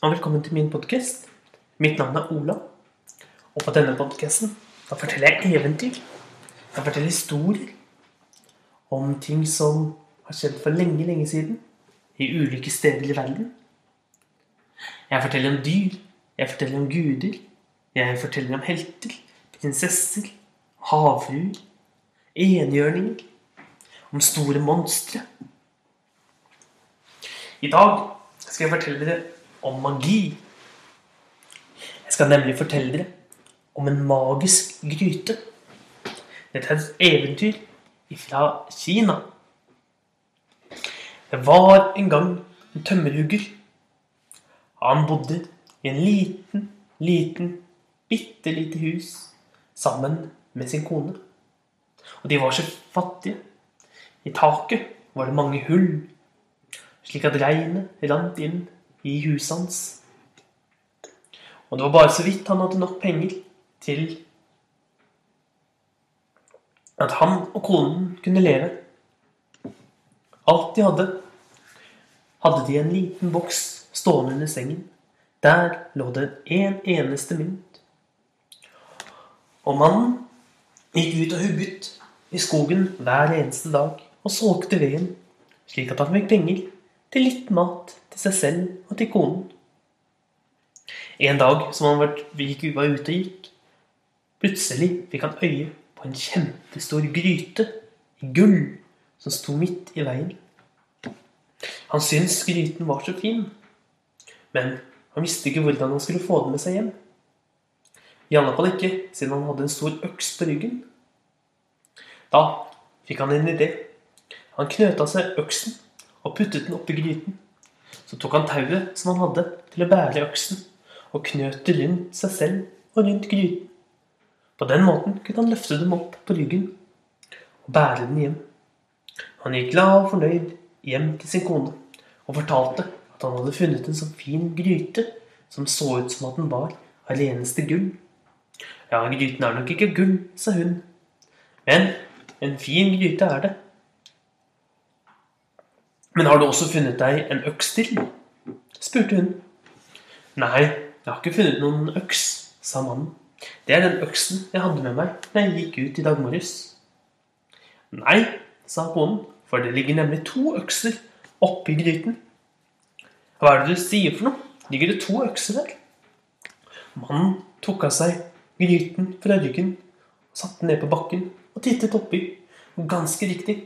og velkommen til min podkast. Mitt navn er Ola, og på denne podkasten forteller jeg eventyr. Jeg forteller historier om ting som har skjedd for lenge, lenge siden i ulike steder i verden. Jeg forteller om dyr, jeg forteller om guder, jeg forteller om helter, prinsesser, havfruer, enhjørninger, om store monstre. I dag skal jeg fortelle dere om magi. Jeg skal nemlig fortelle dere om en magisk gryte. Dette er et eventyr fra Kina. Det var en gang en tømmerhugger. Han bodde i en liten, liten, bitte lite hus sammen med sin kone. Og de var så fattige. I taket var det mange hull, slik at regnet rant inn i huset hans. Og det var bare så vidt han hadde nok penger til at han og konen kunne leve. Alt de hadde, hadde de en liten boks stående under sengen. Der lå det en eneste mynt. Og mannen gikk ut og hugget i skogen hver eneste dag og solgte veden, slik at han fikk penger til litt mat seg selv og til konen. En dag som han var, ute og gikk, plutselig fikk han øye på en kjempestor gryte i gull som sto midt i veien. Han syntes gryten var så fin, men han visste ikke hvordan han skulle få den med seg hjem. I alle fall ikke siden han hadde en stor øks på ryggen. Da fikk han en idé. Han knøta seg øksen og puttet den oppi gryten. Så tok han tauet som han hadde til å bære øksen, og knøt det rundt seg selv og rundt gryten. På den måten kunne han løfte dem opp på ryggen og bære den hjem. Han gikk glad og fornøyd hjem til sin kone og fortalte at han hadde funnet en så fin gryte som så ut som at den var av reneste gull. Ja, gryten er nok ikke gull, sa hun, men en fin gryte er det. Men har du også funnet deg en øks til? spurte hun. Nei, jeg har ikke funnet noen øks, sa mannen. Det er den øksen jeg hadde med meg da jeg gikk ut i dag morges. Nei, sa konen, for det ligger nemlig to økser oppi gryten. Hva er det du sier for noe? Ligger det to økser der? Mannen tok av seg gryten fra ryggen, satte den ned på bakken og tittet oppi. Ganske riktig,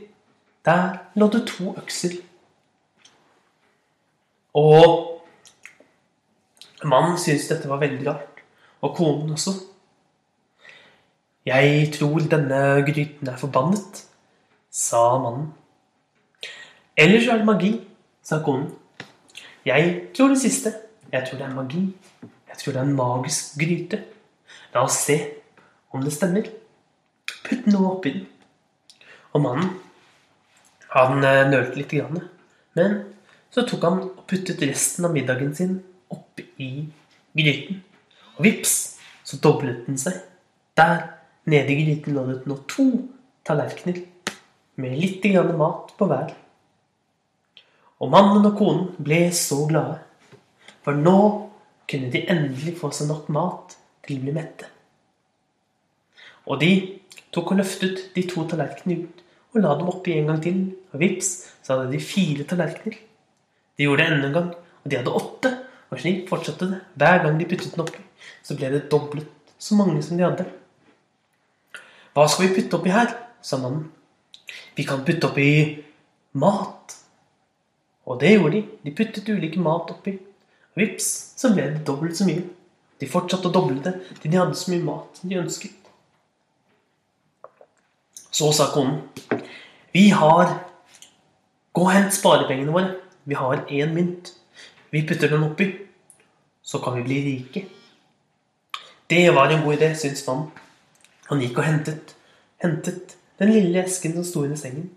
der lå det to økser og mannen syntes dette var veldig rart. Og konen også. Jeg tror denne gryten er forbannet, sa mannen. Ellers er det magi, sa konen. Jeg tror det siste. Jeg tror det er magi. Jeg tror det er en magisk gryte. La oss se om det stemmer. Putt noe oppi den. Og mannen, han eh, nølte lite grann. Men så tok han og puttet resten av middagen sin oppi gryten. Og vips, så doblet den seg. Der nede i gryten lå det nå to tallerkener med litt grann mat på hver. Og mannen og konen ble så glade, for nå kunne de endelig få seg nok mat til å bli mette. Og de tok og løftet de to tallerkenene ut og la dem oppi en gang til, og vips, så hadde de fire tallerkener. De gjorde det enda en gang, og de hadde åtte. Og slik fortsatte det. Hver gang de puttet den oppi, så ble det doblet så mange som de hadde. Hva skal vi putte oppi her? sa mannen. Vi kan putte oppi mat. Og det gjorde de. De puttet ulike mat oppi. Og vips, så ble det dobbelt så mye. De fortsatte å doble det til de hadde så mye mat som de ønsket. Så sa konen, vi har Gå og hent sparepengene våre. Vi har én mynt. Vi putter den oppi. Så kan vi bli rike. Det var en god idé, syntes mannen. Han gikk og hentet, hentet den lille esken som sto under sengen,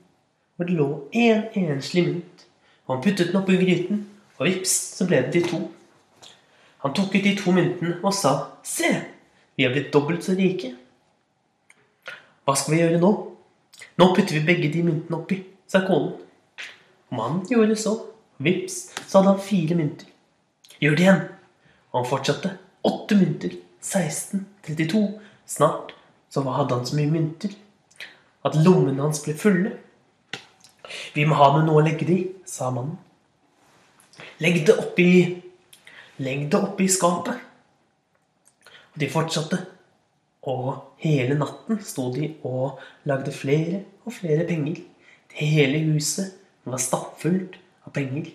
hvor det lå én en enslig mynt. Han puttet den oppi gryten, og vips, så ble det de to. Han tok ut de to myntene og sa, 'Se, vi er blitt dobbelt så rike.' Hva skal vi gjøre nå? Nå putter vi begge de myntene oppi, sa konen. Mannen gjorde så. Vips, så hadde han fire mynter. Gjør det igjen. Og han fortsatte. Åtte mynter. 16. 32. Snart så hadde han så mye mynter at lommene hans ble fulle. Vi må ha med noe å legge det i, sa mannen. Legg det oppi Legg det oppi skapet. Og de fortsatte. Og hele natten sto de og lagde flere og flere penger. Hele huset var stappfullt penger.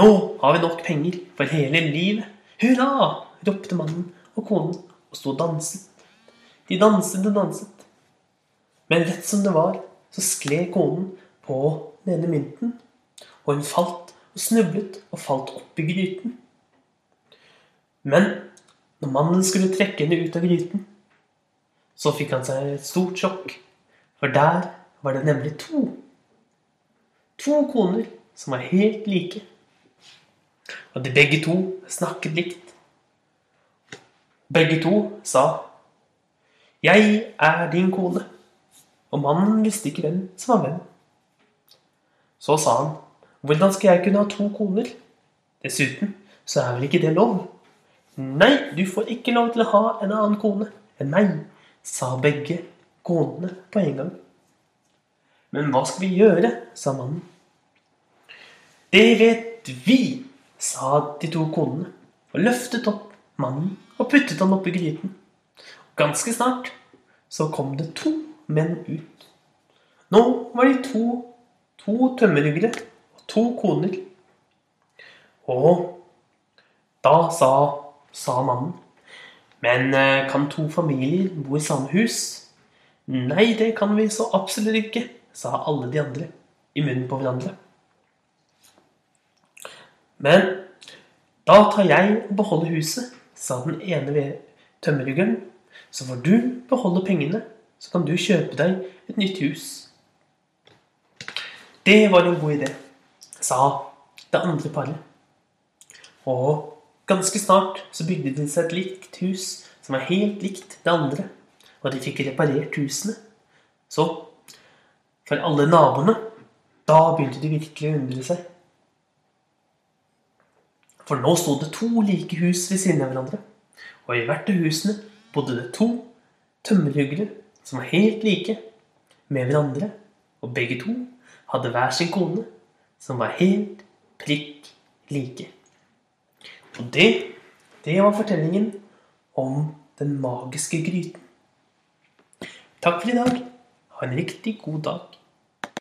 Nå har vi nok penger for hele livet. Hurra! ropte mannen og konen og sto og danset. De danset og danset. Men rett som det var, så skled konen på den ene mynten, og hun falt og snublet og falt oppi gryten. Men når mannen skulle trekke henne ut av gryten, så fikk han seg et stort sjokk, for der var det nemlig to. To koner som var helt like. Og de begge to snakket likt. Begge to sa 'Jeg er din kone', og mannen visste ikke hvem som var hvem. Så sa han 'Hvordan skal jeg kunne ha to koner?' Dessuten så er vel ikke det lov? Nei, du får ikke lov til å ha en annen kone enn meg, sa begge konene på en gang. Men hva skal vi gjøre, sa mannen. Det vet vi, sa de to konene, og løftet opp mannen og puttet han oppi gryten. Ganske snart så kom det to menn ut. Nå var de to, to tømmerhuggere og to koner. Og da sa, sa mannen Men eh, kan to familier bo i samme hus? Nei, det kan vi så absolutt ikke, sa alle de andre i munnen på hverandre. Men da tar jeg og beholder huset, sa den ene ved tømmerhuggeren. Så får du beholde pengene, så kan du kjøpe deg et nytt hus. Det var en god idé, sa det andre paret. Og ganske snart så bygde de seg et likt hus som var helt likt det andre. Og de fikk reparert husene. Så for alle naboene, da begynte de virkelig å undre seg. For nå sto det to like hus ved siden av hverandre. Og i hvert av husene bodde det to tømmerhuggere som var helt like med hverandre. Og begge to hadde hver sin kone som var helt prikk like. Og det, det var fortellingen om den magiske gryten. Takk for i dag. Ha en riktig god dag.